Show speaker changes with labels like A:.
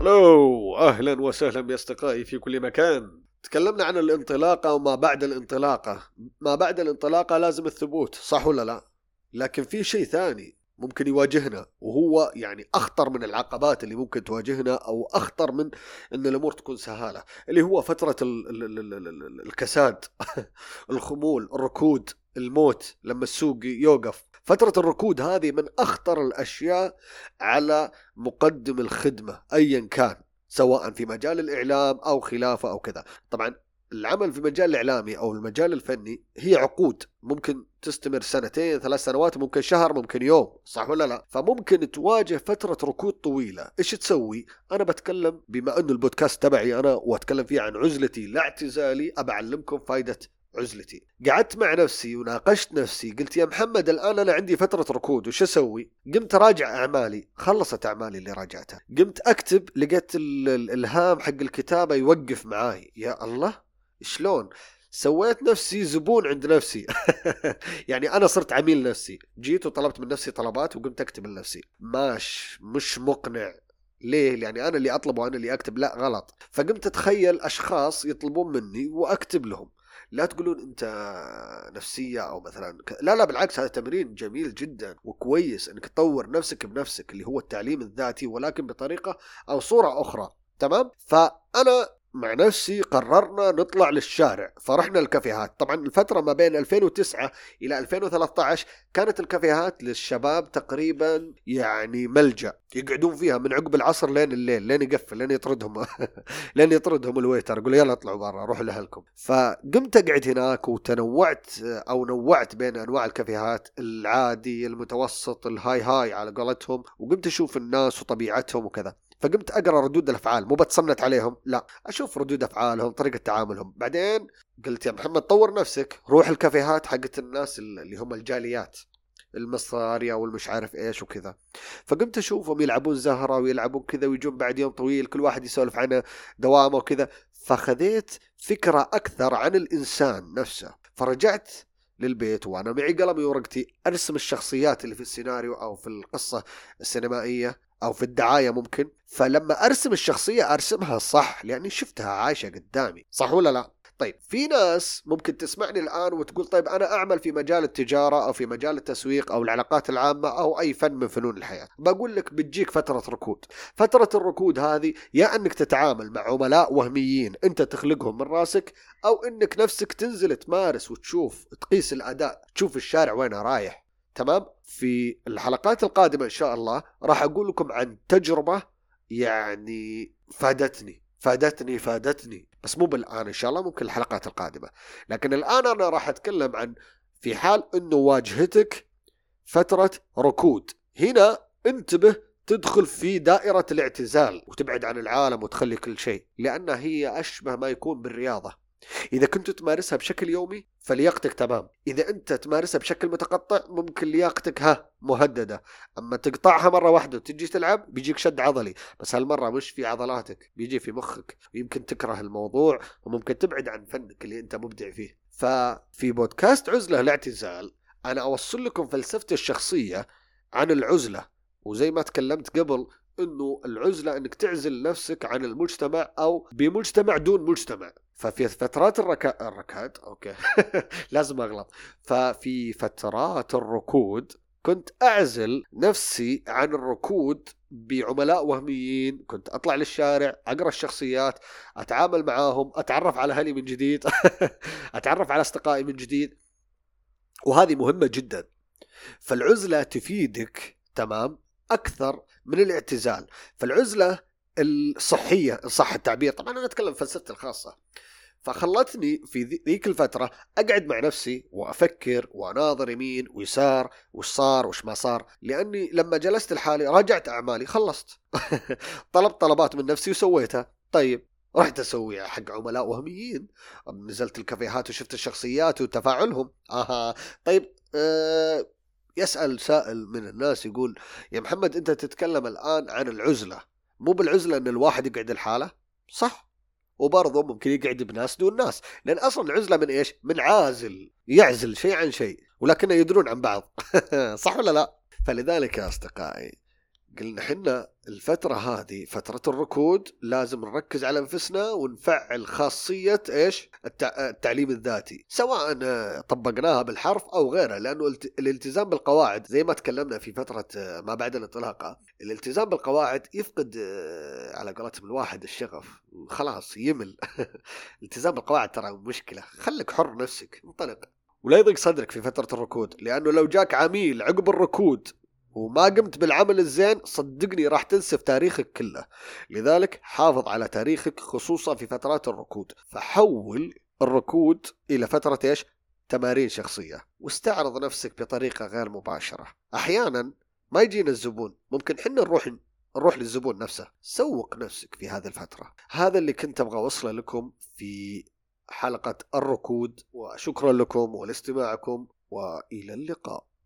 A: ألو أهلا وسهلا باصدقائي في كل مكان. تكلمنا عن الانطلاقة وما بعد الانطلاقة. ما بعد الانطلاقة لازم الثبوت صح ولا لا؟ لكن في شيء ثاني ممكن يواجهنا وهو يعني أخطر من العقبات اللي ممكن تواجهنا أو أخطر من إن الأمور تكون سهالة اللي هو فترة ال ال ال ال ال الكساد الخمول الركود الموت لما السوق يوقف. فترة الركود هذه من أخطر الأشياء على مقدم الخدمة أيا كان سواء في مجال الإعلام أو خلافه أو كذا. طبعا العمل في المجال الإعلامي أو المجال الفني هي عقود ممكن تستمر سنتين ثلاث سنوات ممكن شهر ممكن يوم صح ولا لا؟ فممكن تواجه فترة ركود طويلة. إيش تسوي؟ أنا بتكلم بما أنه البودكاست تبعي أنا وأتكلم فيه عن عزلتي لا اعتزالي أبى أعلمكم فايدة عزلتي. قعدت مع نفسي وناقشت نفسي قلت يا محمد الآن أنا عندي فترة ركود وش أسوي؟ قمت راجع أعمالي خلصت أعمالي اللي راجعتها. قمت أكتب لقيت الإلهام حق الكتابة يوقف معاي. يا الله شلون؟ سويت نفسي زبون عند نفسي. يعني أنا صرت عميل نفسي. جيت وطلبت من نفسي طلبات وقمت أكتب لنفسي. ماش مش مقنع. ليه؟ يعني أنا اللي اطلب وأنا اللي أكتب. لا غلط. فقمت أتخيل أشخاص يطلبون مني وأكتب لهم. لا تقولون أنت نفسية أو مثلا لا لا بالعكس هذا تمرين جميل جدا وكويس إنك تطور نفسك بنفسك اللي هو التعليم الذاتي ولكن بطريقة أو صورة أخرى تمام؟ فأنا مع نفسي قررنا نطلع للشارع فرحنا الكافيهات. طبعا الفترة ما بين 2009 إلى 2013 كانت الكافيهات للشباب تقريبا يعني ملجأ. يقعدون فيها من عقب العصر لين الليل لين يقفل لين يطردهم. لين يطردهم ال waiter يقول يلا اطلعوا برا روحوا لأهلكم. فقمت أقعد هناك وتنوعت أو نوعت بين أنواع الكافيهات العادي المتوسط ال high high على قولتهم. وقمت أشوف الناس وطبيعتهم وكذا. فقمت أقرأ ردود الأفعال مو بتصنت عليهم لا. أشوف ردود أفعالهم طريقة تعاملهم. بعدين قلت يا محمد طور نفسك روح الكافيهات حقت الناس اللي هم الجاليات المصارية والمش عارف إيش وكذا. فقمت أشوفهم يلعبون زهرة ويلعبون كذا ويجون بعد يوم طويل كل واحد يسولف عن دوامه وكذا. فخذيت فكرة أكثر عن الإنسان نفسه. فرجعت للبيت وأنا معي قلمي ورقتي أرسم الشخصيات اللي في السيناريو أو في القصة السينمائية. أو في الدعاية ممكن. فلما أرسم الشخصية أرسمها صح لأني شفتها عايشة قدامي. صح ولا لا؟ طيب في ناس ممكن تسمعني الآن وتقول طيب أنا أعمل في مجال التجارة أو في مجال التسويق أو العلاقات العامة أو أي فن من فنون الحياة. بقول لك بتجيك فترة ركود. فترة الركود هذه يا إنك تتعامل مع عملاء وهميين أنت تخلقهم من راسك أو إنك نفسك تنزل تمارس وتشوف تقيس الأداء تشوف الشارع وين رايح. تمام؟ في الحلقات القادمة إن شاء الله راح أقول لكم عن تجربة يعني فادتني فادتني فادتني. بس مو بالآن إن شاء الله ممكن الحلقات القادمة. لكن الآن أنا راح أتكلم عن في حال أنه واجهتك فترة ركود. هنا انتبه تدخل في دائرة الاعتزال وتبعد عن العالم وتخلي كل شيء لأنها هي أشبه ما يكون بالرياضة. إذا كنت تمارسها بشكل يومي فلياقتك تمام. إذا أنت تمارسها بشكل متقطع ممكن لياقتك ها مهددة. أما تقطعها مرة واحدة وتجي تلعب بيجيك شد عضلي. بس هالمرة مش في عضلاتك بيجي في مخك. ويمكن تكره الموضوع وممكن تبعد عن فنك اللي أنت مبدع فيه. ففي بودكاست عزلة الاعتزال أنا أوصل لكم فلسفتي الشخصية عن العزلة. وزي ما تكلمت قبل إنه العزلة إنك تعزل نفسك عن المجتمع أو بمجتمع دون مجتمع. ففي فترات الركا... الركاد أوكي. لازم أغلط. ففي فترات الركود كنت أعزل نفسي عن الركود بعملاء وهميين. كنت أطلع للشارع أقرأ الشخصيات أتعامل معاهم أتعرف على أهلي من جديد أتعرف على أصدقائي من جديد. وهذه مهمة جدا. فالعزلة تفيدك تمام أكثر من الاعتزال. فالعزلة الصحية ان صح التعبير طبعا أنا أتكلم فلسفتي الخاصة. فخلتني في ذيك الفترة أقعد مع نفسي وأفكر وأناظر يمين ويسار وش صار وش ما صار. لأني لما جلست لحالي راجعت أعمالي خلصت. طلبت طلبات من نفسي وسويتها. طيب رحت أسويها حق عملاء وهميين. نزلت الكافيهات وشفت الشخصيات وتفاعلهم. آها. طيب أه يسأل سائل من الناس يقول يا محمد أنت تتكلم الآن عن العزلة. مو بالعزلة أن الواحد يقعد لحاله؟ صح. وبرضه ممكن يقعد بناس دون ناس. لأن أصلا العزلة من إيش؟ من عازل يعزل شيء عن شيء ولكن يدرون عن بعض. صح ولا لا؟ فلذلك يا أصدقائي قلنا حنا الفترة هذه فترة الركود لازم نركز على أنفسنا ونفعل خاصية إيش؟ التع... التعليم الذاتي، سواء طبقناها بالحرف أو غيره لأنه الالتزام بالقواعد زي ما تكلمنا في فترة ما بعد الانطلاقة، الالتزام بالقواعد يفقد على قولتهم الواحد الشغف، خلاص يمل. الالتزام بالقواعد ترى مشكلة، خليك حر نفسك، انطلق. ولا يضيق صدرك في فترة الركود لأنه لو جاك عميل عقب الركود وما قمت بالعمل الزين صدقني راح تنسف تاريخك كله. لذلك حافظ على تاريخك خصوصا في فترات الركود. فحول الركود إلى فترة إيش؟ تمارين شخصية. واستعرض نفسك بطريقة غير مباشرة. أحيانا ما يجينا الزبون. ممكن حنا نروح نروح للزبون نفسه. سوق نفسك في هذه الفترة. هذا اللي كنت أبغى أوصله لكم في حلقة الركود. وشكرا لكم ولإستماعكم. وإلى اللقاء.